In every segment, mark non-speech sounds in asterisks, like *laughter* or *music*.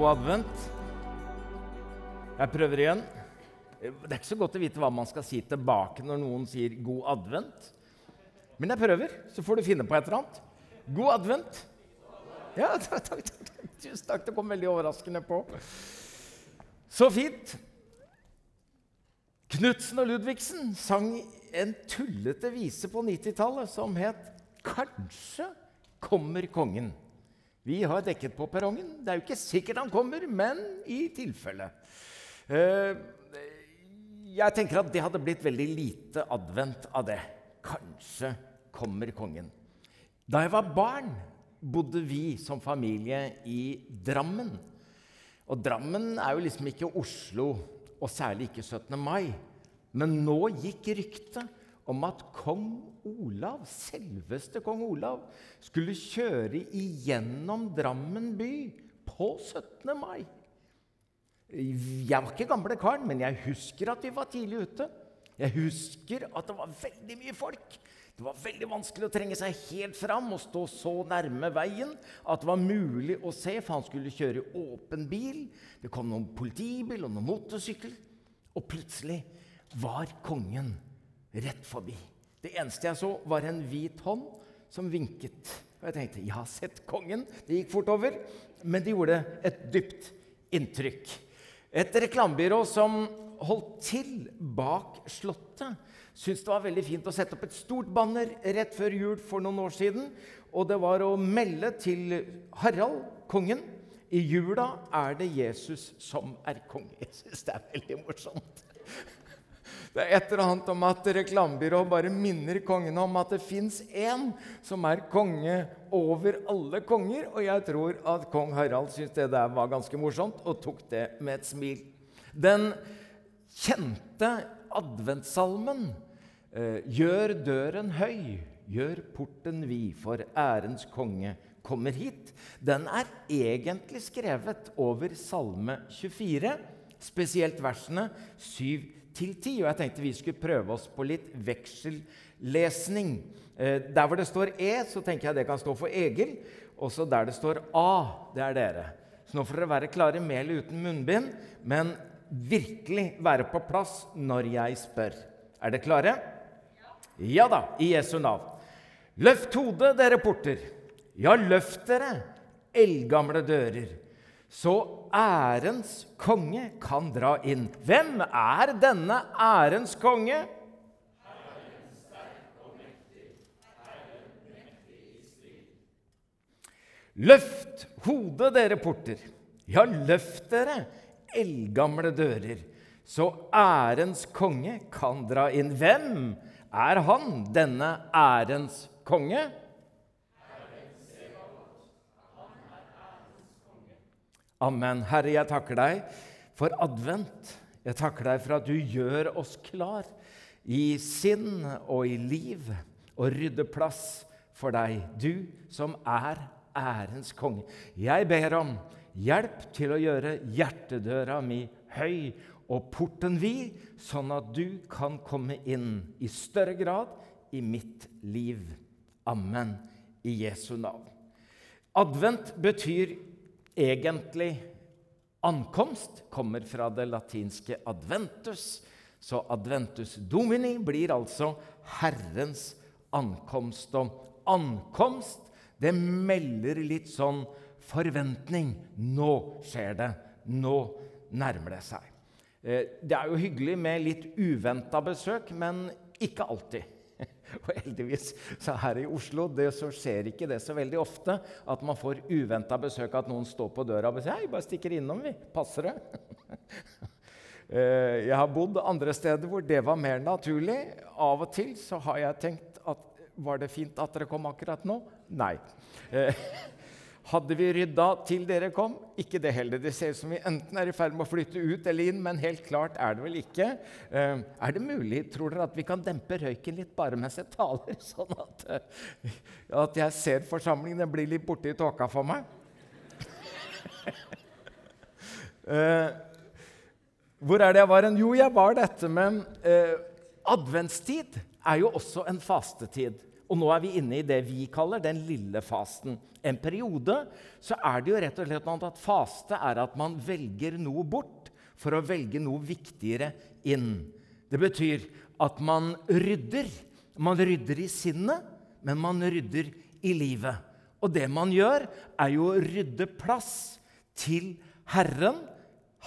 God advent. Jeg prøver igjen. Det er ikke så godt å vite hva man skal si tilbake når noen sier 'god advent'. Men jeg prøver, så får du finne på et eller annet. God advent. Ja, *laughs* takk, takk, takk. Tusen takk. Det kom veldig overraskende på. Så fint. Knutsen og Ludvigsen sang en tullete vise på 90-tallet som het 'Kanskje kommer kongen'. Vi har dekket på perrongen. Det er jo ikke sikkert han kommer, men i tilfelle. Eh, jeg tenker at det hadde blitt veldig lite advent av det. Kanskje kommer kongen. Da jeg var barn, bodde vi som familie i Drammen. Og Drammen er jo liksom ikke Oslo, og særlig ikke 17. mai. Men nå gikk ryktet om at kong Olav, selveste kong Olav, skulle kjøre igjennom Drammen by på 17. mai. Jeg var ikke gamle karen, men jeg husker at vi var tidlig ute. Jeg husker at det var veldig mye folk. Det var veldig vanskelig å trenge seg helt fram og stå så nærme veien at det var mulig å se, for han skulle kjøre åpen bil. Det kom noen politibil og noen motorsykkel. Og plutselig var kongen rett forbi. Det eneste jeg så, var en hvit hånd som vinket. Og jeg tenkte jeg har sett kongen. Det gikk fort over, men det gjorde et dypt inntrykk. Et reklamebyrå som holdt til bak Slottet, syntes det var veldig fint å sette opp et stort banner rett før jul for noen år siden. Og det var å melde til Harald, kongen, i jula er det Jesus som er konge. Jeg syns det er veldig morsomt. Det er et eller annet om at reklamebyrået bare minner kongen om at det fins én som er konge over alle konger. Og jeg tror at kong Harald syntes det der var ganske morsomt og tok det med et smil. Den kjente adventssalmen eh, 'Gjør døren høy, gjør porten vid, for ærens konge kommer hit', den er egentlig skrevet over Salme 24, spesielt versene 7 til ti. Og jeg tenkte vi skulle prøve oss på litt veksellesning. Eh, der hvor det står E, så tenker jeg det kan stå for Egil. Også der det står A, det er dere. Så nå får dere være klare med eller uten munnbind, men virkelig være på plass når jeg spør. Er dere klare? Ja da, i Jesu navn. Løft hodet, dere porter. Ja, løft dere, eldgamle dører så ærens konge kan dra inn. Hvem er denne ærens konge? Løft hodet, dere porter. Ja, løft dere, eldgamle dører, så ærens konge kan dra inn. Hvem er han, denne ærens konge? Amen. Herre, jeg takker deg for advent. Jeg takker deg for at du gjør oss klar i sinn og i liv og rydder plass for deg, du som er ærens konge. Jeg ber om hjelp til å gjøre hjertedøra mi høy og porten vid, sånn at du kan komme inn i større grad i mitt liv. Amen. I Jesu navn. Advent betyr egentlig ankomst kommer fra det latinske 'adventus'. Så 'adventus domini' blir altså Herrens ankomst. Og ankomst, det melder litt sånn forventning. Nå skjer det. Nå nærmer det seg. Eh, det er jo hyggelig med litt uventa besøk, men ikke alltid. *laughs* Og heldigvis så her i Oslo det så skjer ikke det så veldig ofte at man får uventa besøk at noen står på døra og sier hei, bare stikker innom, vi. Passer det? *laughs* Eh, jeg har bodd andre steder hvor det var mer naturlig. Av og til så har jeg tenkt at var det fint at dere kom akkurat nå? Nei. *laughs* Eh, hadde vi rydda til dere kom? Ikke det heller. Det ser ut som vi enten er i ferd med å flytte ut eller inn, men helt klart er det vel ikke. Uh, er det mulig, tror dere, at vi kan dempe røyken litt bare mens jeg taler, *laughs* sånn at, uh, at jeg ser forsamlingen? Den blir litt borte i tåka for meg. uh, *laughs* hvor er det jeg var hen? Jo, jeg var dette med adventstid er jo også en fastetid. Og nå er vi inne i det vi kaller den lille fasten. En periode så er det jo rett og slett sånn at faste er at man velger noe bort for å velge noe viktigere inn. Det betyr at man rydder. Man rydder i sinnet, men man rydder i livet. Og det man gjør, er jo å rydde plass til Herren,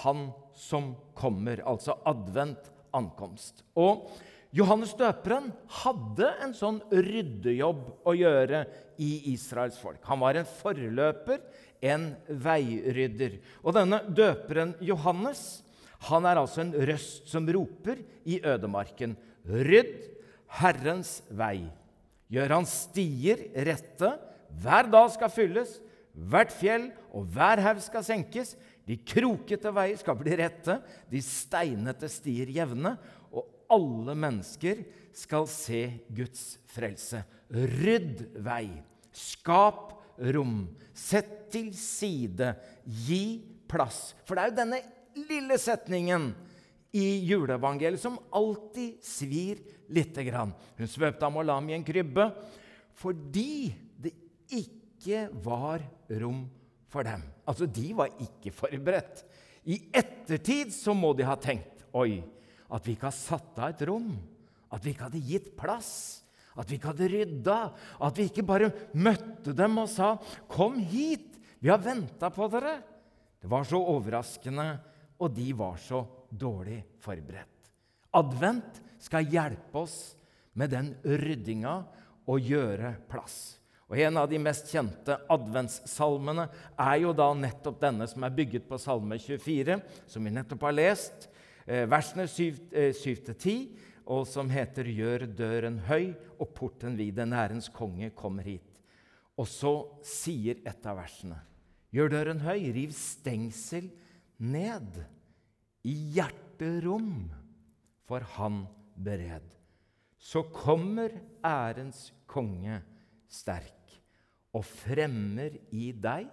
Han som kommer. Altså advent, ankomst. Og Johannes døperen hadde en sånn ryddejobb å gjøre i Israels folk. Han var en forløper, en veirydder. Og denne døperen Johannes han er altså en røst som roper i ødemarken. Rydd Herrens vei. Gjør hans stier rette. Hver dag skal fylles, hvert fjell og hver haug skal senkes. De krokete veier skal bli rette, de steinete stier jevne alle mennesker skal se Guds frelse. Rydd vei. Skap rom. Sett til side. Gi plass. For det er jo denne lille setningen i juleevangeliet som alltid svir lite grann. Hun svøpte ham og la ham i en krybbe fordi det ikke var rom for dem. Altså, de var ikke forberedt. I ettertid så må de ha tenkt Oi, at vi ikke har satt av et rom, at vi ikke hadde gitt plass, at vi ikke hadde rydda, at vi ikke bare møtte dem og sa 'Kom hit, vi har venta på dere'. Det var så overraskende, og de var så dårlig forberedt. Advent skal hjelpe oss med den ryddinga og gjøre plass. Og En av de mest kjente adventssalmene er jo da nettopp denne som er bygget på Salme 24, som vi nettopp har lest. Eh, versene 7-10, eh, og som heter 'Gjør døren høy og porten vid, den ærens konge kommer hit'. Og så sier et av versene 'Gjør døren høy, riv stengsel ned'. I hjerterom for han bered. Så kommer ærens konge sterk og fremmer i deg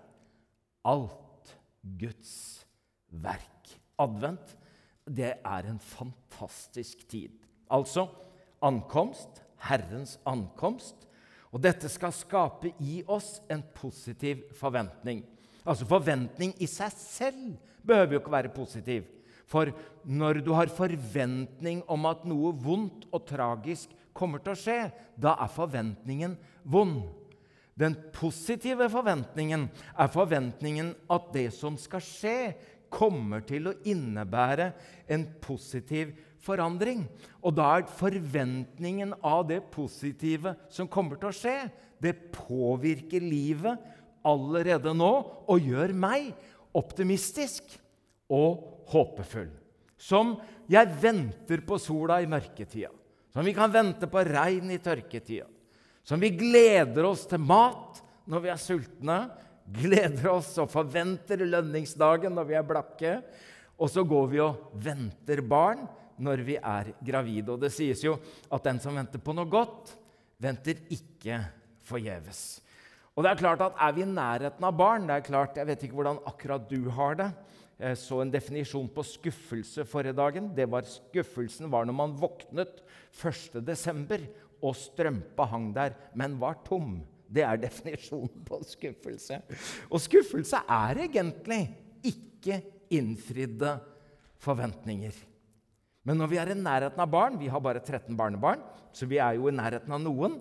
alt Guds verk. Advent det er en fantastisk tid. Altså ankomst, Herrens ankomst. Og dette skal skape i oss en positiv forventning. Altså Forventning i seg selv behøver jo ikke være positiv. For når du har forventning om at noe vondt og tragisk kommer til å skje, da er forventningen vond. Den positive forventningen er forventningen at det som skal skje, kommer til å innebære en positiv forandring. Og da er forventningen av det positive som kommer til å skje, det påvirker livet allerede nå og gjør meg optimistisk og håpefull. Som jeg venter på sola i mørketida. Som vi kan vente på regn i tørketida. Som vi gleder oss til mat når vi er sultne gleder oss og forventer lønningsdagen når vi er blakke. Og så går vi og venter barn når vi er gravide. Og det sies jo at den som venter på noe godt, venter ikke forgjeves. Og det Er klart at er vi i nærheten av barn det er klart, Jeg vet ikke hvordan akkurat du har det. Jeg så en definisjon på skuffelse forrige dagen. Det var Skuffelsen var når man våknet 1.12. og strømpa hang der, men var tom. Det er definisjonen på skuffelse. Og skuffelse er egentlig ikke innfridde forventninger. Men når vi er i nærheten av barn Vi har bare 13 barnebarn, så vi er jo i nærheten av noen.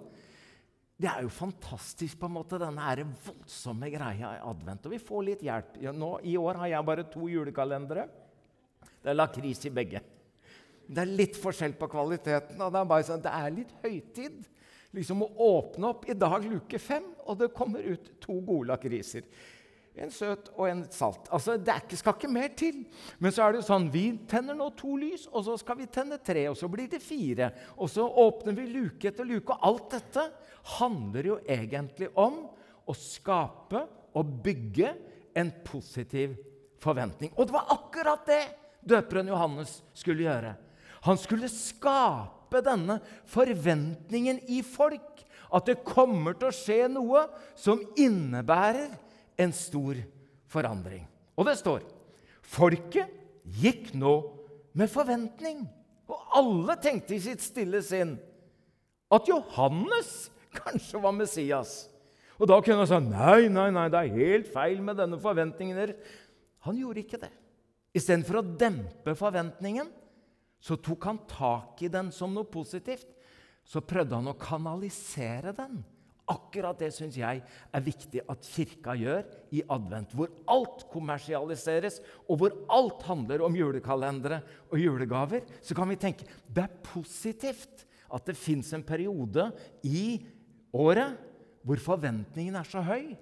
Det er jo fantastisk, på en måte, denne her voldsomme greia i advent. Og vi får litt hjelp. Nå, I år har jeg bare to julekalendere. Det er lakris i begge. Det er litt forskjell på kvaliteten. og Det er bare sånn, det er litt høytid liksom å åpne opp i dag luke fem, og det kommer ut to gode lakriser. En søt og en salt. Altså, Det ikke, skal ikke mer til. Men så er det jo sånn, vi tenner nå to lys, og så skal vi tenne tre, og så blir det fire. Og så åpner vi luke etter luke. Og alt dette handler jo egentlig om å skape og bygge en positiv forventning. Og det var akkurat det døperen Johannes skulle gjøre. Han skulle skape skape denne forventningen i folk. At det kommer til å skje noe som innebærer en stor forandring. Og det står Folket gikk nå med forventning. Og alle tenkte i sitt stille sinn at Johannes kanskje var Messias. Og da kunne han si nei, nei, nei, det er helt feil med denne forventningen. Han gjorde ikke det. Istedenfor å dempe forventningen, så tok han tak i den som noe positivt. Så prøvde han å kanalisere den. Akkurat det syns jeg er viktig at Kirka gjør i advent, hvor alt kommersialiseres, og hvor alt handler om julekalendere og julegaver. Så kan vi tenke det er positivt at det fins en periode i året hvor forventningen er så høy.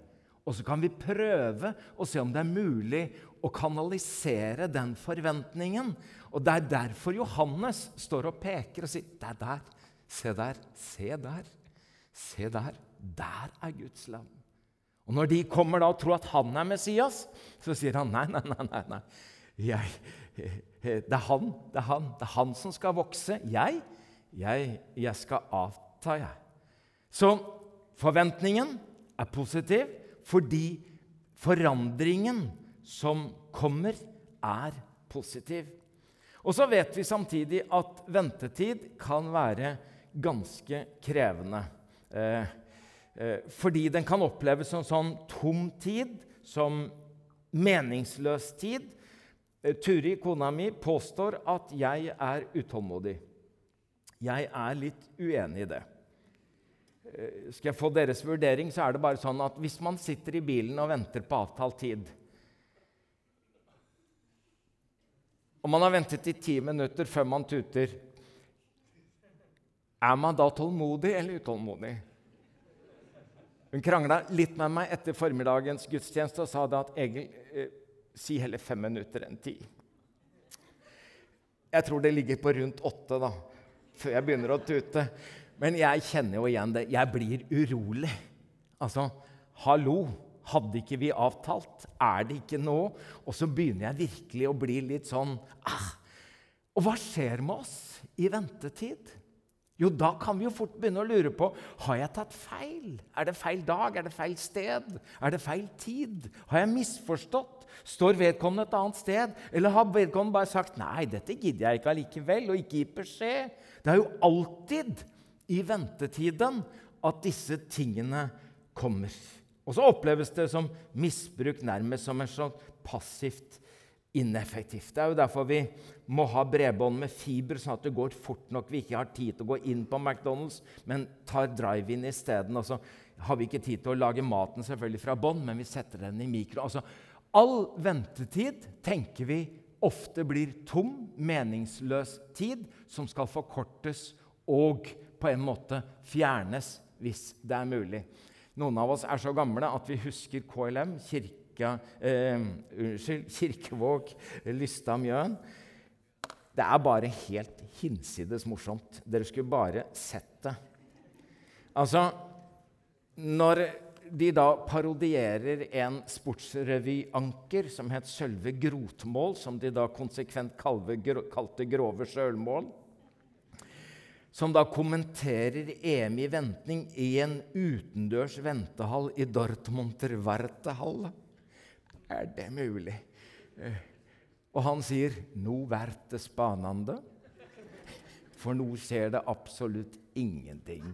Og så kan vi prøve å se om det er mulig å kanalisere den forventningen. Og Det er derfor Johannes står og peker og sier Det er der. Se der. Se der. Se der. Der er Guds lam. Og Når de kommer da og tror at han er Messias, så sier han nei, nei, nei. nei, nei. Jeg, det er han, det er han. Det er han som skal vokse. Jeg, jeg, jeg skal avta, jeg. Så forventningen er positiv fordi forandringen som kommer, er positiv. Og så vet vi samtidig at ventetid kan være ganske krevende. Eh, eh, fordi den kan oppleves som sånn tom tid, som meningsløs tid. Eh, Turi, kona mi, påstår at jeg er utålmodig. Jeg er litt uenig i det. Eh, skal jeg få deres vurdering, så er det bare sånn at hvis man sitter i bilen og venter på avtalt tid Og man har ventet i ti minutter før man tuter. Er man da tålmodig eller utålmodig? Hun krangla litt med meg etter formiddagens gudstjeneste og sa da at Egil, eh, si heller fem minutter enn ti. Jeg tror det ligger på rundt åtte da, før jeg begynner å tute. Men jeg kjenner jo igjen det. Jeg blir urolig. Altså, hallo! Hadde ikke vi avtalt? Er det ikke nå? Og så begynner jeg virkelig å bli litt sånn ah. Og hva skjer med oss i ventetid? Jo, da kan vi jo fort begynne å lure på har jeg tatt feil. Er det feil dag? Er det feil sted? Er det feil tid? Har jeg misforstått? Står vedkommende et annet sted? Eller har vedkommende bare sagt 'nei, dette gidder jeg ikke allikevel', og ikke gitt beskjed? Det er jo alltid i ventetiden at disse tingene kommer. Og så oppleves det som misbruk, nærmest som en sånn passivt ineffektivt. Det er jo derfor vi må ha bredbånd med fiber, sånn at det går fort nok. Vi ikke har tid til å gå inn på McDonald's, men tar drive-in isteden. Og så har vi ikke tid til å lage maten selvfølgelig fra bånn, men vi setter den i mikro. Altså, all ventetid tenker vi ofte blir tom, meningsløs tid som skal forkortes og på en måte fjernes hvis det er mulig. Noen av oss er så gamle at vi husker KLM, kirka, eh, unnskyld, *laughs* Kirkevåg, Lystad, Mjøen. Det er bare helt hinsides morsomt. Dere skulle bare sett det. Altså, når de da parodierer en sportsrevyanker som het Sølve Grotmål, som de da konsekvent kalte Grove Sjølmål som da kommenterer EM i venting i en utendørs ventehall i Dortmunter-Wartehall. Er det mulig? Eh, og han sier 'no verte spanande', for nå skjer det absolutt ingenting.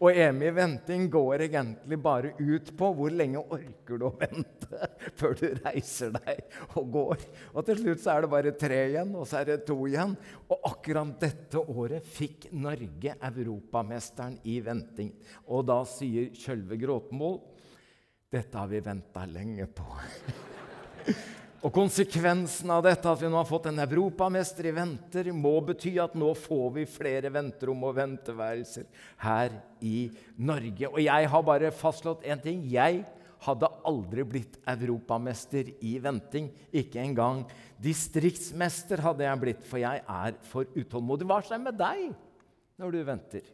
Og EM venting går egentlig bare ut på hvor lenge orker du å vente *laughs* før du reiser deg og går. Og til slutt så er det bare tre igjen, og så er det to igjen. Og akkurat dette året fikk Norge europamesteren i venting. Og da sier Kjølve Gråtmol dette har vi venta lenge på. *laughs* Og Konsekvensen av dette, at vi nå har fått en europamester i venter, må bety at nå får vi flere venterom og venteværelser her i Norge. Og jeg har bare fastslått én ting. Jeg hadde aldri blitt europamester i venting. Ikke engang distriktsmester hadde jeg blitt, for jeg er for utålmodig. Hva skjer med deg når du venter?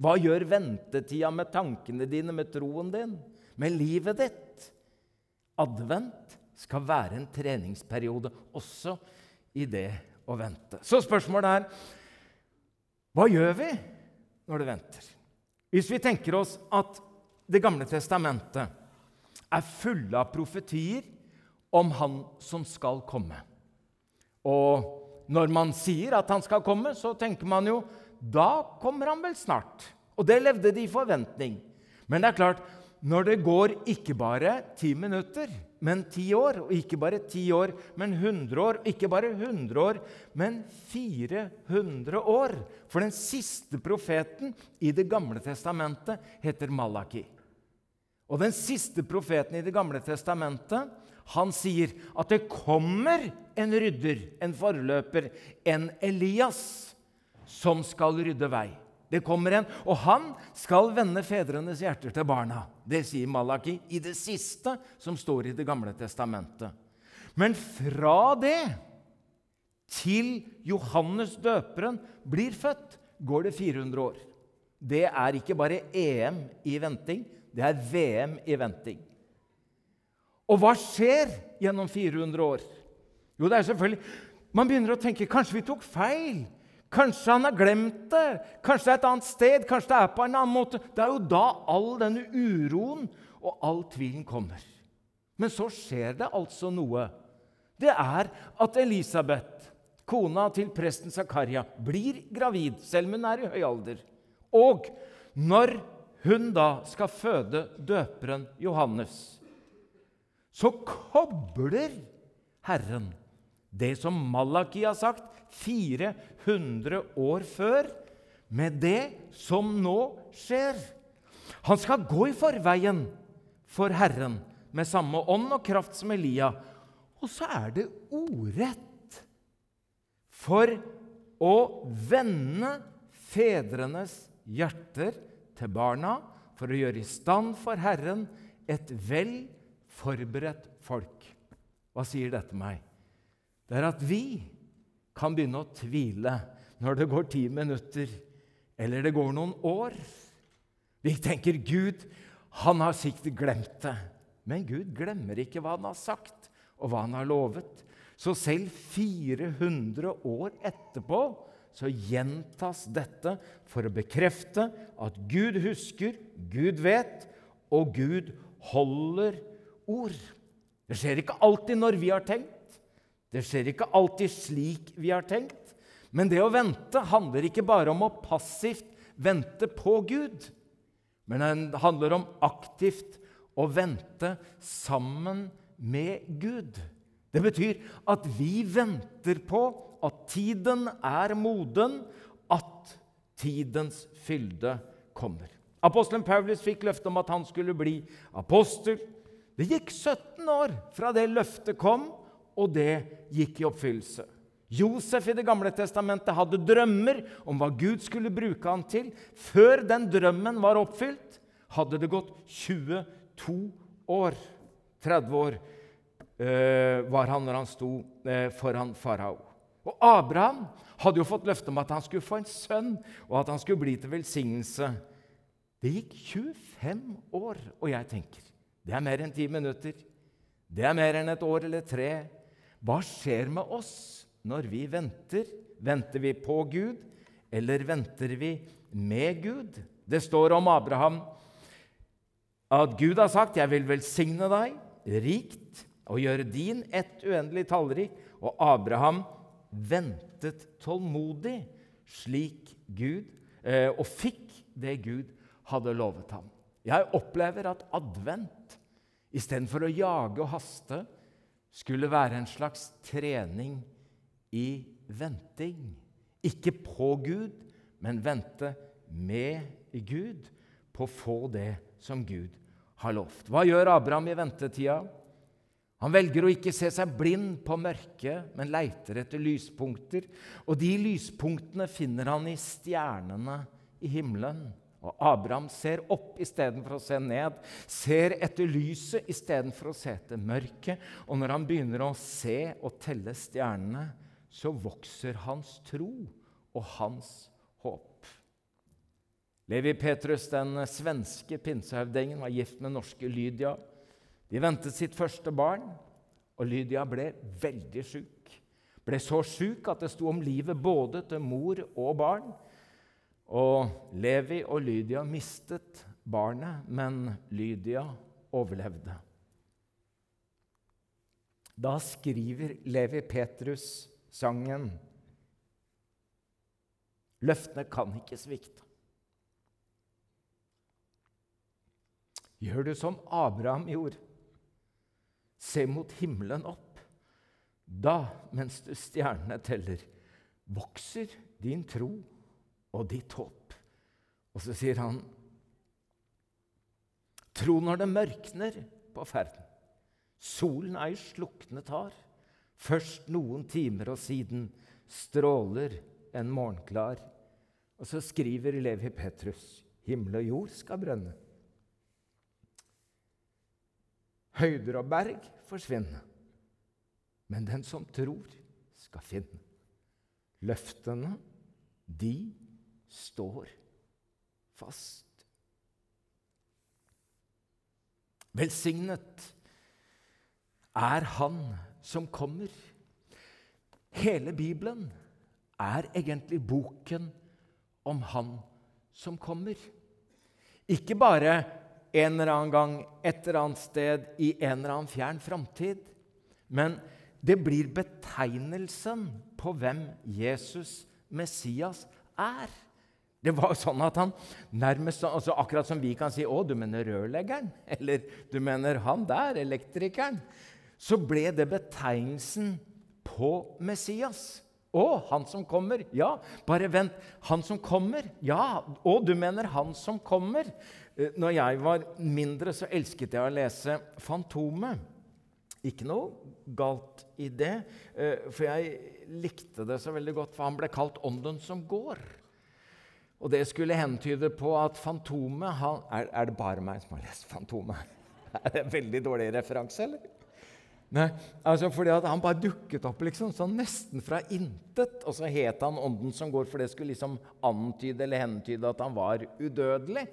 Hva gjør ventetida med tankene dine, med troen din, med livet ditt? Advent skal være en treningsperiode også i det å vente. Så spørsmålet er hva gjør vi når det venter? Hvis vi tenker oss at Det gamle testamentet er fulle av profetier om Han som skal komme. Og når man sier at han skal komme, så tenker man jo da kommer han vel snart. Og det levde de i forventning. Men det er klart, når det går ikke bare ti minutter, men ti år, og ikke bare ti år, men 100 år, ikke bare 100 år, men 400 år For den siste profeten i Det gamle testamentet heter Malaki. Og den siste profeten i Det gamle testamentet han sier at det kommer en rydder, en forløper, en Elias, som skal rydde vei. Det kommer en, og han skal vende fedrenes hjerter til barna. Det sier Malaki i det siste som står i Det gamle testamentet. Men fra det til Johannes døperen blir født, går det 400 år. Det er ikke bare EM i venting, det er VM i venting. Og hva skjer gjennom 400 år? Jo, det er selvfølgelig Man begynner å tenke kanskje vi tok feil. Kanskje han har glemt det. Kanskje det er et annet sted. Kanskje det er på en annen måte. Det er jo da all denne uroen og all tvilen kommer. Men så skjer det altså noe. Det er at Elisabeth, kona til presten Zakaria, blir gravid, selv om hun er i høy alder. Og når hun da skal føde døperen Johannes, så kobler Herren det som Malaki har sagt 400 år før, med det som nå skjer. Han skal gå i forveien for Herren med samme ånd og kraft som Elia. Og så er det ordrett for å vende fedrenes hjerter til barna, for å gjøre i stand for Herren et vel forberedt folk. Hva sier dette meg? Det er at vi kan begynne å tvile når det går ti minutter eller det går noen år. Vi tenker Gud, han har sikkert glemt det. Men Gud glemmer ikke hva han har sagt, og hva han har lovet. Så selv 400 år etterpå så gjentas dette for å bekrefte at Gud husker, Gud vet, og Gud holder ord. Det skjer ikke alltid når vi har tenkt. Det skjer ikke alltid slik vi har tenkt. Men det å vente handler ikke bare om å passivt vente på Gud, men det handler om aktivt å vente sammen med Gud. Det betyr at vi venter på at tiden er moden, at tidens fylde kommer. Apostelen Paulus fikk løfte om at han skulle bli apostel. Det gikk 17 år fra det løftet kom, og det gikk i oppfyllelse. Josef i Det gamle testamentet hadde drømmer om hva Gud skulle bruke han til. Før den drømmen var oppfylt, hadde det gått 22 år. 30 år eh, var han når han sto eh, foran farao. Og Abraham hadde jo fått løfte om at han skulle få en sønn, og at han skulle bli til velsignelse. Det gikk 25 år, og jeg tenker det er mer enn 10 minutter. Det er mer enn et år eller tre. Hva skjer med oss når vi venter? Venter vi på Gud, eller venter vi med Gud? Det står om Abraham at Gud har sagt, 'Jeg vil velsigne deg rikt og gjøre din ett uendelig tallrik.' Og Abraham ventet tålmodig slik Gud, eh, og fikk det Gud hadde lovet ham. Jeg opplever at advent, istedenfor å jage og haste, skulle være en slags trening i venting. Ikke på Gud, men vente med Gud på å få det som Gud har lovt. Hva gjør Abraham i ventetida? Han velger å ikke se seg blind på mørket, men leiter etter lyspunkter. Og de lyspunktene finner han i stjernene i himmelen. Og Abraham ser opp istedenfor å se ned, ser etter lyset istedenfor å se etter mørket. Og når han begynner å se og telle stjernene, så vokser hans tro og hans håp. Levi Petrus, den svenske pinsehøvdingen, var gift med norske Lydia. De ventet sitt første barn, og Lydia ble veldig sjuk. Ble så sjuk at det sto om livet både til mor og barn. Og Levi og Lydia mistet barnet, men Lydia overlevde. Da skriver Levi Petrus sangen Løftene kan ikke svikte. Gjør du som Abraham gjorde. Se mot himmelen opp. Da, mens du stjernene teller, vokser din tro og ditt håp. Og så sier han, tro når det mørkner på ferden. Solen ei sluknet har. Først noen timer, og siden stråler en morgenklar. Og så skriver Levi Petrus himmel og jord skal brenne. Høyder og berg forsvinne, men den som tror, skal finne. Løftene, de står fast. Velsignet er Han som kommer. Hele Bibelen er egentlig boken om Han som kommer. Ikke bare en eller annen gang, et eller annet sted, i en eller annen fjern framtid. Men det blir betegnelsen på hvem Jesus, Messias, er. Det var sånn at han nærmest, altså Akkurat som vi kan si 'Å, du mener rørleggeren?' *laughs* Eller 'Du mener han der, elektrikeren?' Så ble det betegnelsen på Messias. Å, han som kommer. Ja, bare vent. Han som kommer? Ja. Å, du mener han som kommer? Eh, når jeg var mindre, så elsket jeg å lese 'Fantomet'. Ikke noe galt i det, eh, for jeg likte det så veldig godt, for han ble kalt 'Ånden som går'. Og det skulle hentyde på at Fantomet han, er, er, det bare meg som har lest Fantomet? *laughs* Er det en veldig dårlig referanse, eller? Nei, altså fordi Han bare dukket opp liksom, sånn nesten fra intet. Og så het han Ånden som går, for det skulle liksom antyde eller hentyde at han var udødelig.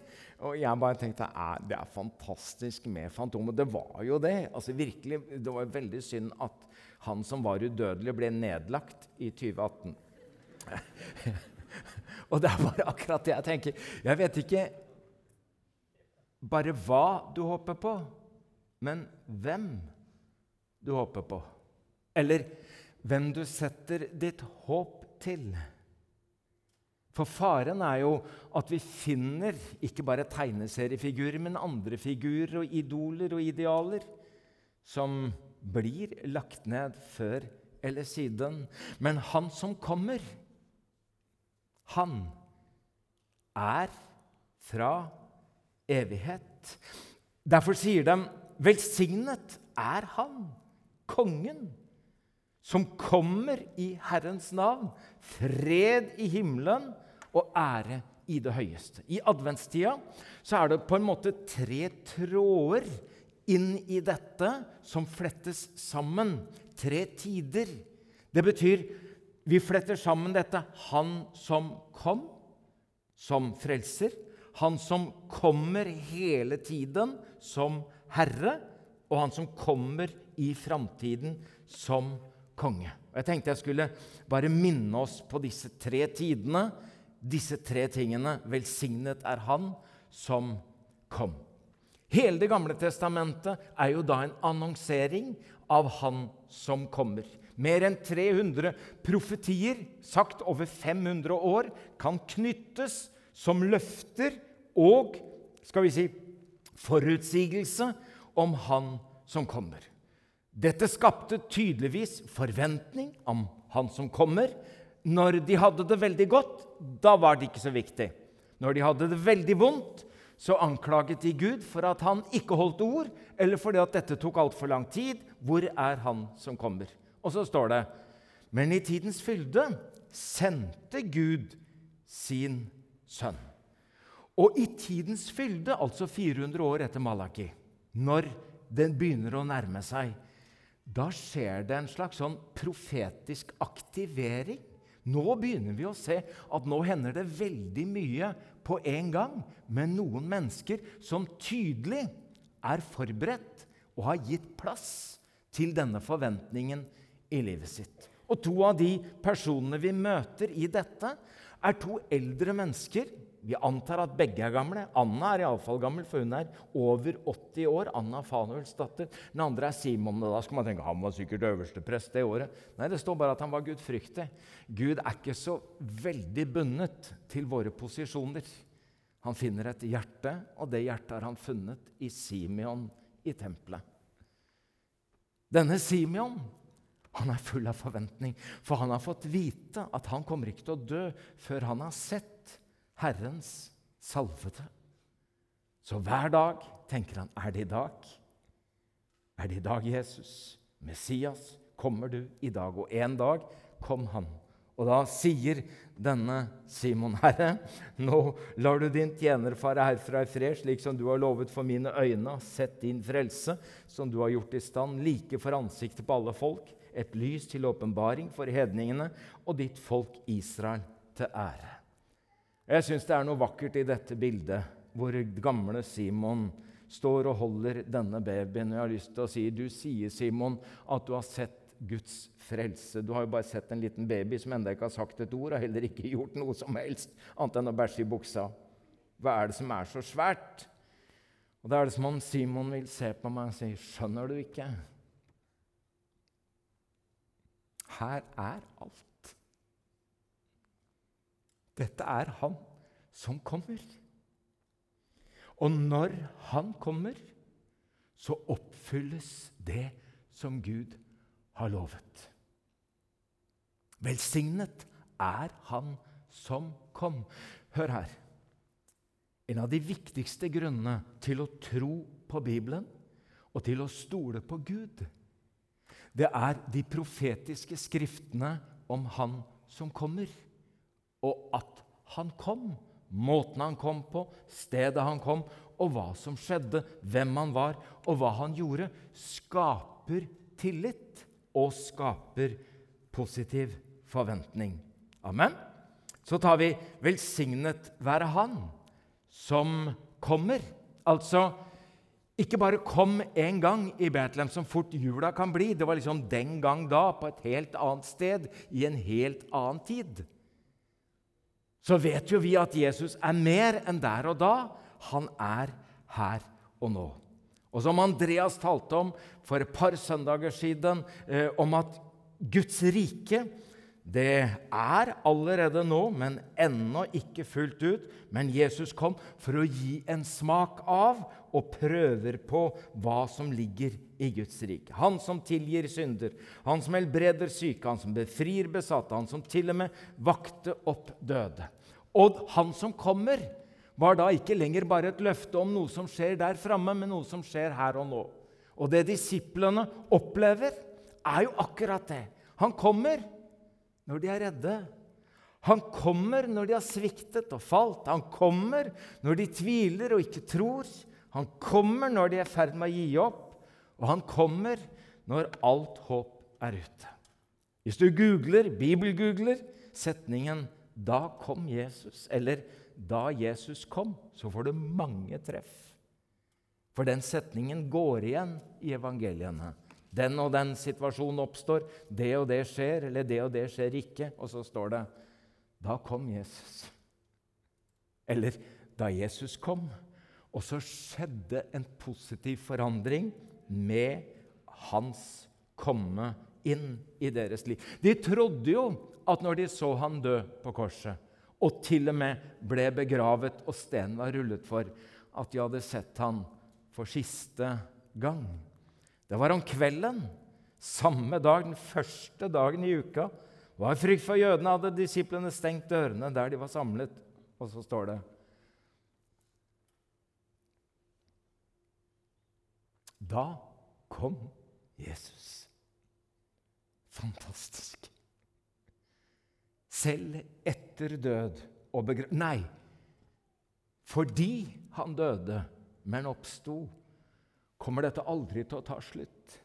Og jeg bare tenkte det er fantastisk med Fantomet. Det var jo det. altså virkelig, Det var veldig synd at han som var udødelig, ble nedlagt i 2018. *laughs* Og det er bare akkurat det jeg tenker. Jeg vet ikke bare hva du håper på, men hvem du håper på. Eller hvem du setter ditt håp til. For faren er jo at vi finner ikke bare tegneseriefigurer, men andre figurer og idoler og idealer som blir lagt ned før eller siden. Men han som kommer han er fra evighet. Derfor sier de, 'Velsignet er Han, kongen, som kommer i Herrens navn.' 'Fred i himmelen og ære i det høyeste.' I adventstida så er det på en måte tre tråder inn i dette som flettes sammen. Tre tider. Det betyr vi fletter sammen dette. Han som kom som frelser. Han som kommer hele tiden som herre. Og han som kommer i framtiden som konge. Og Jeg tenkte jeg skulle bare minne oss på disse tre tidene, disse tre tingene. Velsignet er Han som kom. Hele Det gamle testamentet er jo da en annonsering av Han som kommer. Mer enn 300 profetier, sagt over 500 år, kan knyttes som løfter og skal vi si, forutsigelse om Han som kommer. Dette skapte tydeligvis forventning om Han som kommer. Når de hadde det veldig godt, da var det ikke så viktig. Når de hadde det veldig vondt, så anklaget de Gud for at han ikke holdt ord, eller fordi at dette tok altfor lang tid. Hvor er Han som kommer? Og så står det Men i tidens fylde sendte Gud sin sønn. Og i tidens fylde, altså 400 år etter Malaki, når den begynner å nærme seg, da skjer det en slags sånn profetisk aktivering. Nå begynner vi å se at nå hender det veldig mye på en gang med noen mennesker som tydelig er forberedt og har gitt plass til denne forventningen i livet sitt. Og to av de personene vi møter i dette, er to eldre mennesker. Vi antar at begge er gamle. Anna er iallfall gammel, for hun er over 80 år. Anna Fanuels datter. Den andre er Simon. og Da skal man tenke han var sikkert øverste prest det året. Nei, det står bare at han var gudfryktig. Gud er ikke så veldig bundet til våre posisjoner. Han finner et hjerte, og det hjertet har han funnet i Simeon i tempelet. Denne Simeon han er full av forventning, for han har fått vite at han kommer ikke til å dø før han har sett Herrens salvede. Så hver dag tenker han er det i dag? Er det i dag, Jesus? Messias, kommer du i dag? Og en dag kom han. Og da sier denne Simon, Herre, nå lar du din tjener fare herfra i fred, slik som du har lovet for mine øyne, sett din frelse, som du har gjort i stand, like for ansiktet på alle folk, et lys til åpenbaring for hedningene og ditt folk Israel til ære. Jeg syns det er noe vakkert i dette bildet, hvor gamle Simon står og holder denne babyen. Og Jeg har lyst til å si, Du sier, Simon, at du har sett Guds frelse. Du har jo bare sett en liten baby som ennå ikke har sagt et ord, og heller ikke gjort noe som helst annet enn å bæsje i buksa. Hva er det som er så svært? Og Da er det som om Simon vil se på meg og si, 'Skjønner du ikke?' Her er alt. Dette er han som kommer. Og når han kommer, så oppfylles det som Gud har lovet. Velsignet er han som kom. Hør her. En av de viktigste grunnene til å tro på Bibelen og til å stole på Gud, det er de profetiske skriftene om Han som kommer, og at Han kom. Måten han kom på, stedet han kom, og hva som skjedde, hvem han var, og hva han gjorde, skaper tillit og skaper positiv forventning. Amen. Så tar vi 'velsignet være Han som kommer'. Altså ikke bare kom en gang i Betlehem, som fort jula kan bli. Det var liksom den gang da, på et helt annet sted, i en helt annen tid. Så vet jo vi at Jesus er mer enn der og da. Han er her og nå. Og som Andreas talte om for et par søndager siden, eh, om at Guds rike det er allerede nå, men ennå ikke fullt ut. Men Jesus kom for å gi en smak av og prøver på hva som ligger i Guds rike. Han som tilgir synder, han som helbreder syke, han som befrir besatte, han som til og med vakte opp døde. Og han som kommer, var da ikke lenger bare et løfte om noe som skjer der framme, men noe som skjer her og nå. Og det disiplene opplever, er jo akkurat det. Han kommer når de er redde. Han kommer når de har sviktet og falt. Han kommer når de tviler og ikke tror. Han kommer når de er i ferd med å gi opp. Og han kommer når alt håp er ute. Hvis du googler, bibelgoogler setningen 'Da kom Jesus', eller da Jesus kom, så får du mange treff. For den setningen går igjen i evangeliene. Den og den situasjonen oppstår, det og det skjer, eller det og det skjer ikke. Og så står det Da kom Jesus. Eller da Jesus kom. Og så skjedde en positiv forandring med hans komme inn i deres liv. De trodde jo at når de så han dø på korset, og til og med ble begravet, og stenen var rullet for at de hadde sett han for siste gang. Det var om kvelden, samme dag, den første dagen i uka. Var frykt for jødene hadde disiplene stengt dørene der de var samlet. Og så står det Da kom Jesus. Fantastisk selv etter død og begrav... Nei, fordi han døde, men oppsto, kommer dette aldri til å ta slutt.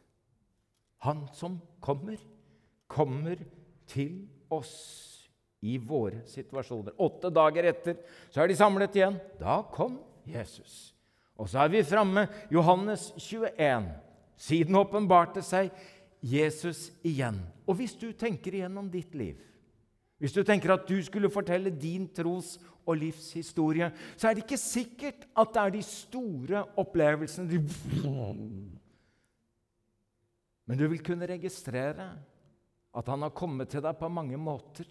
Han som kommer, kommer til oss i våre situasjoner. Åtte dager etter så er de samlet igjen. Da kom Jesus. Og så er vi framme Johannes 21. Siden åpenbarte seg Jesus igjen. Og hvis du tenker igjennom ditt liv hvis du tenker at du skulle fortelle din tros- og livshistorie, så er det ikke sikkert at det er de store opplevelsene Men du vil kunne registrere at han har kommet til deg på mange måter.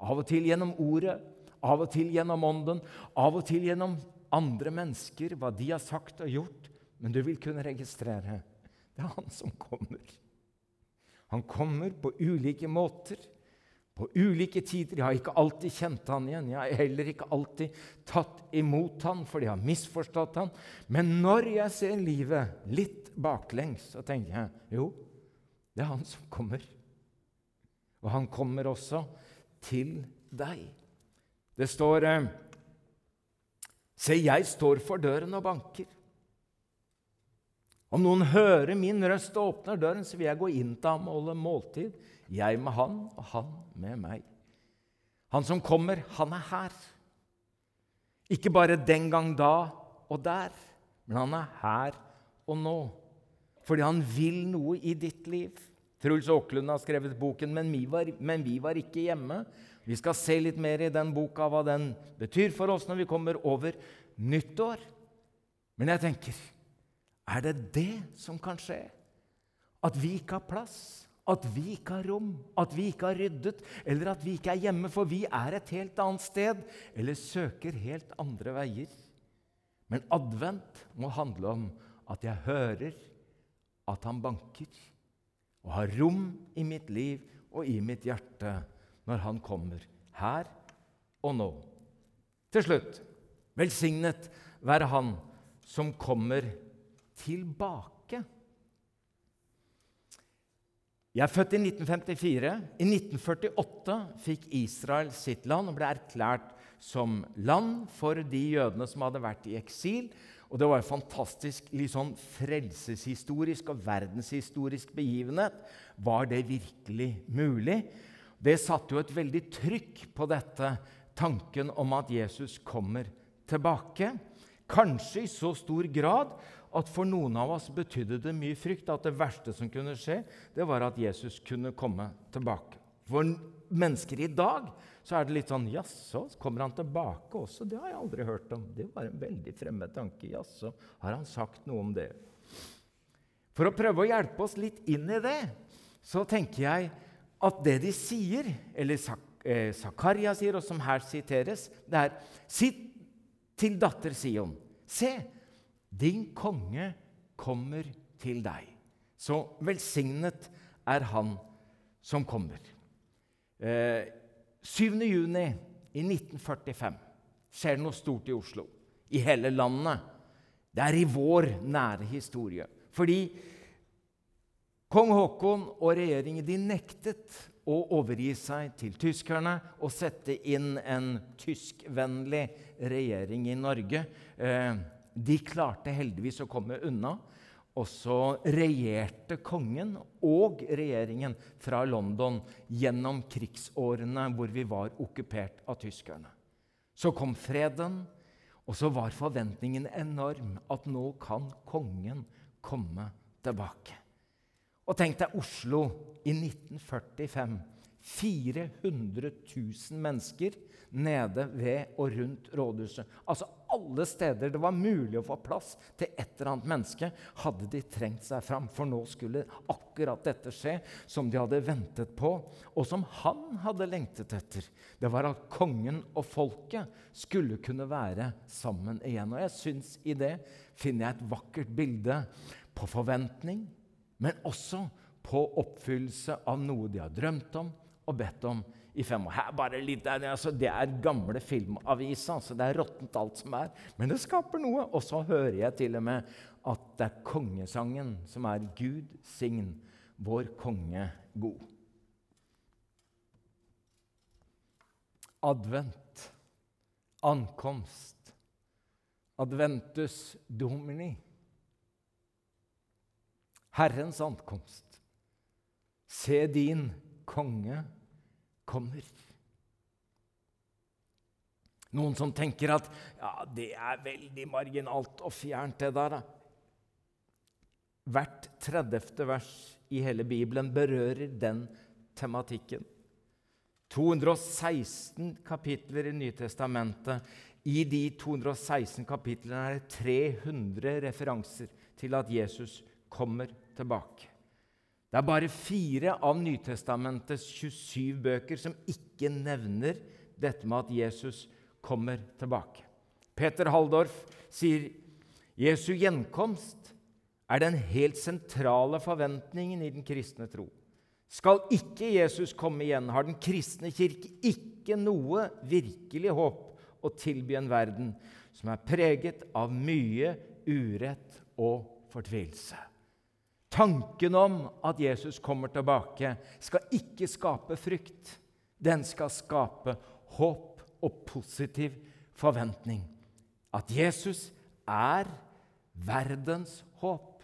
Av og til gjennom ordet, av og til gjennom ånden, av og til gjennom andre mennesker, hva de har sagt og gjort. Men du vil kunne registrere det er han som kommer. Han kommer på ulike måter, på ulike tider. Jeg har ikke alltid kjent han igjen. Jeg har heller ikke alltid tatt imot han fordi jeg har misforstått han. Men når jeg ser livet litt baklengs, så tenker jeg jo, det er han som kommer. Og han kommer også til deg. Det står eh, Se, jeg står for døren og banker. Om noen hører min røst og åpner døren, så vil jeg gå inn til ham og holde måltid, jeg med han og han med meg. Han som kommer, han er her. Ikke bare den gang da og der, men han er her og nå. Fordi han vil noe i ditt liv. Truls Aaklund har skrevet boken men vi, var, 'Men vi var ikke hjemme'. Vi skal se litt mer i den boka hva den betyr for oss når vi kommer over nyttår. Men jeg tenker er det det som kan skje? At vi ikke har plass, at vi ikke har rom, at vi ikke har ryddet, eller at vi ikke er hjemme, for vi er et helt annet sted, eller søker helt andre veier. Men advent må handle om at jeg hører at han banker, og har rom i mitt liv og i mitt hjerte når han kommer, her og nå. Til slutt velsignet være han som kommer tilbake. Jeg er født i 1954. I 1948 fikk Israel sitt land og ble erklært som land for de jødene som hadde vært i eksil. Og Det var en fantastisk sånn frelseshistorisk og verdenshistorisk begivenhet. Var det virkelig mulig? Det satte jo et veldig trykk på dette, tanken om at Jesus kommer tilbake. Kanskje i så stor grad at for noen av oss betydde det mye frykt at det verste som kunne skje, det var at Jesus kunne komme tilbake. For mennesker i dag så er det litt sånn Jaså, kommer han tilbake også? Det har jeg aldri hørt om. Det var en veldig fremmed tanke. Jaså, har han sagt noe om det? For å prøve å hjelpe oss litt inn i det, så tenker jeg at det de sier, eller eh, Zakaria sier, og som her siteres, det er Si til datter Sion, se, din konge kommer til deg. Så velsignet er han som kommer. Eh, 7. juni i 1945 skjer det noe stort i Oslo. I hele landet. Det er i vår nære historie. Fordi kong Haakon og regjeringen de nektet å overgi seg til tyskerne og sette inn en tyskvennlig regjering i Norge. Eh, de klarte heldigvis å komme unna. Og så regjerte kongen og regjeringen fra London gjennom krigsårene hvor vi var okkupert av tyskerne. Så kom freden, og så var forventningen enorm at nå kan kongen komme tilbake. Og tenk deg Oslo i 1945. 400 000 mennesker nede ved og rundt rådhuset. Altså alle steder det var mulig å få plass til et eller annet menneske, hadde de trengt seg fram. For nå skulle akkurat dette skje som de hadde ventet på, og som han hadde lengtet etter. Det var at kongen og folket skulle kunne være sammen igjen. Og jeg syns i det finner jeg et vakkert bilde på forventning, men også på oppfyllelse av noe de har drømt om og bedt om i fem år. Her bare litt, altså, det er gamle filmaviser. Altså, det er råttent alt som er. Men det skaper noe. Og så hører jeg til og med at det er kongesangen som er 'Gud sign vår konge god'. Advent, ankomst, adventus domini. Herrens ankomst. Se din konge kommer. Noen som tenker at ja, det er veldig marginalt og fjernt, det der. Hvert 30. vers i hele Bibelen berører den tematikken. 216 kapitler i Nytestamentet. I de 216 kapitlene er det 300 referanser til at Jesus kommer tilbake. Det er bare fire av Nytestamentets 27 bøker som ikke nevner dette med at Jesus kommer tilbake. Peter Halldorf sier Jesu gjenkomst er den helt sentrale forventningen i den kristne tro. Skal ikke Jesus komme igjen, har den kristne kirke ikke noe virkelig håp å tilby en verden som er preget av mye urett og fortvilelse. Tanken om at Jesus kommer tilbake, skal ikke skape frykt. Den skal skape håp og positiv forventning. At Jesus er verdens håp.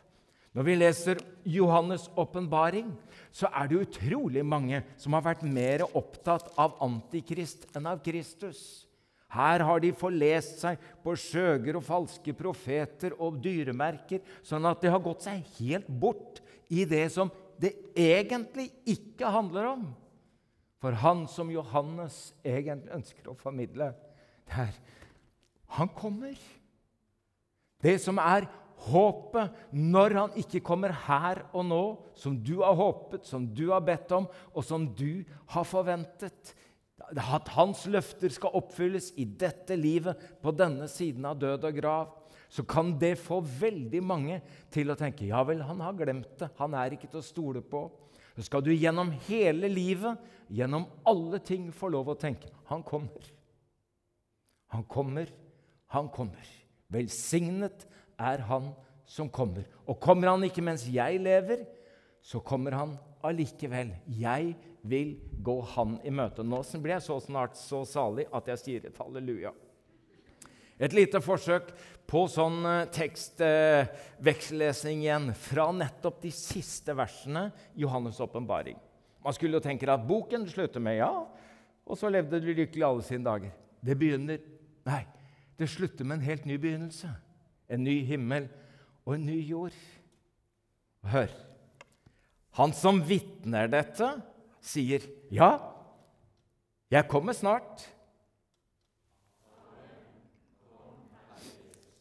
Når vi leser Johannes' åpenbaring, så er det utrolig mange som har vært mer opptatt av Antikrist enn av Kristus. Her har de forlest seg på skjøger og falske profeter og dyremerker, sånn at de har gått seg helt bort i det som det egentlig ikke handler om. For han som Johannes egentlig ønsker å formidle, det er han kommer. Det som er håpet når han ikke kommer her og nå, som du har håpet, som du har bedt om, og som du har forventet. At hans løfter skal oppfylles i dette livet, på denne siden av død og grav. Så kan det få veldig mange til å tenke ja vel, han har glemt det. Han er ikke til å stole på. Så skal du gjennom hele livet, gjennom alle ting, få lov å tenke han kommer. Han kommer, han kommer. Velsignet er han som kommer. Og kommer han ikke mens jeg lever, så kommer han allikevel. Jeg vil gå han i møte. Nå blir jeg så snart så salig at jeg sier et halleluja. Et lite forsøk på sånn tekstveksellesning igjen fra nettopp de siste versene i Johannes' åpenbaring. Man skulle jo tenke at boken slutter med 'ja', og så levde de lykkelig alle sine dager. Det begynner Nei, det slutter med en helt ny begynnelse en ny himmel og en ny jord. Hør. Han som vitner dette, sier, 'Ja, jeg kommer snart'.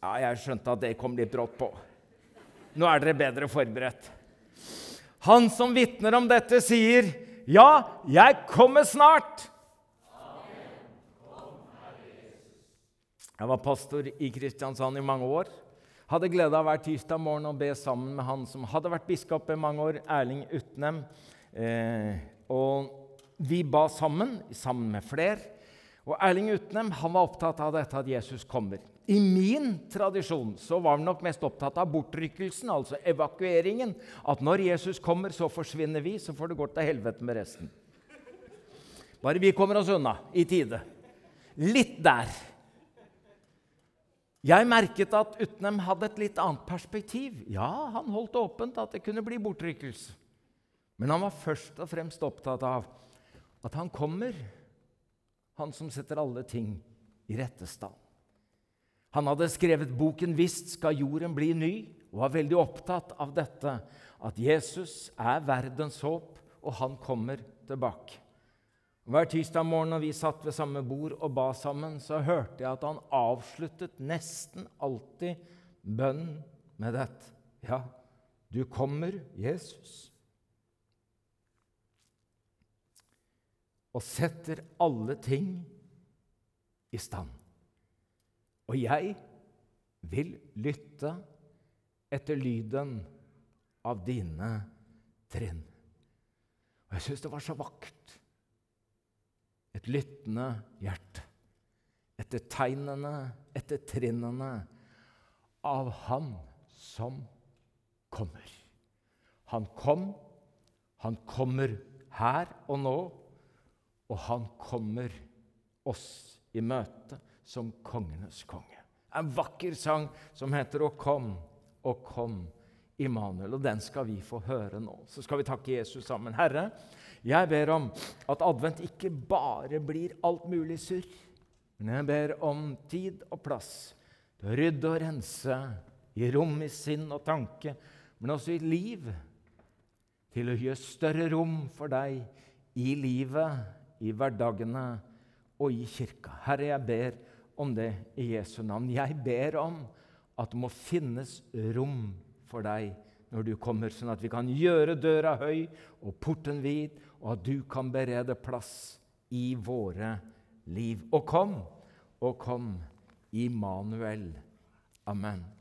Ja, jeg skjønte at det kom litt brått på. Nå er dere bedre forberedt. Han som vitner om dette, sier, 'Ja, jeg kommer snart'. Jeg var pastor i Kristiansand i mange år. Hadde glede av hver tirsdag morgen å be sammen med han som hadde vært biskop i mange år, Erling Utnem. Eh, og vi ba sammen, sammen med flere. Og Erling Utnem han var opptatt av dette at Jesus kommer. I min tradisjon så var han nok mest opptatt av bortrykkelsen, altså evakueringen. At når Jesus kommer, så forsvinner vi, så får det gå til helvete med resten. Bare vi kommer oss unna i tide. Litt der. Jeg merket at Utnem hadde et litt annet perspektiv. Ja, han holdt åpent at det kunne bli bortrykkelse. Men han var først og fremst opptatt av at han kommer, han som setter alle ting i rette stand. Han hadde skrevet boken 'Visst skal jorden bli ny', og var veldig opptatt av dette, at Jesus er verdens håp, og han kommer tilbake. Hver tirsdag morgen når vi satt ved samme bord og ba sammen, så hørte jeg at han avsluttet nesten alltid bønnen med dette. Ja, du kommer, Jesus. Og setter alle ting i stand. Og jeg vil lytte etter lyden av dine trinn. Og jeg syns det var så vakkert et lyttende hjerte. Etter tegnene, etter trinnene av Han som kommer. Han kom, han kommer her og nå, og han kommer oss i møte som kongenes konge. En vakker sang som heter 'Å kom, å kom'. Immanuel, og den skal vi få høre nå. Så skal vi takke Jesus sammen. Herre, jeg ber om at advent ikke bare blir alt mulig surr, men jeg ber om tid og plass til å rydde og rense, i rom i sinn og tanke, men også i liv, til å gjøre større rom for deg i livet, i hverdagene og i kirka. Herre, jeg ber om det i Jesu navn. Jeg ber om at det må finnes rom for deg når du kommer, sånn at vi kan gjøre døra høy og porten vid, og at du kan berede plass i våre liv. Og kom, og kom, Immanuel. Amen.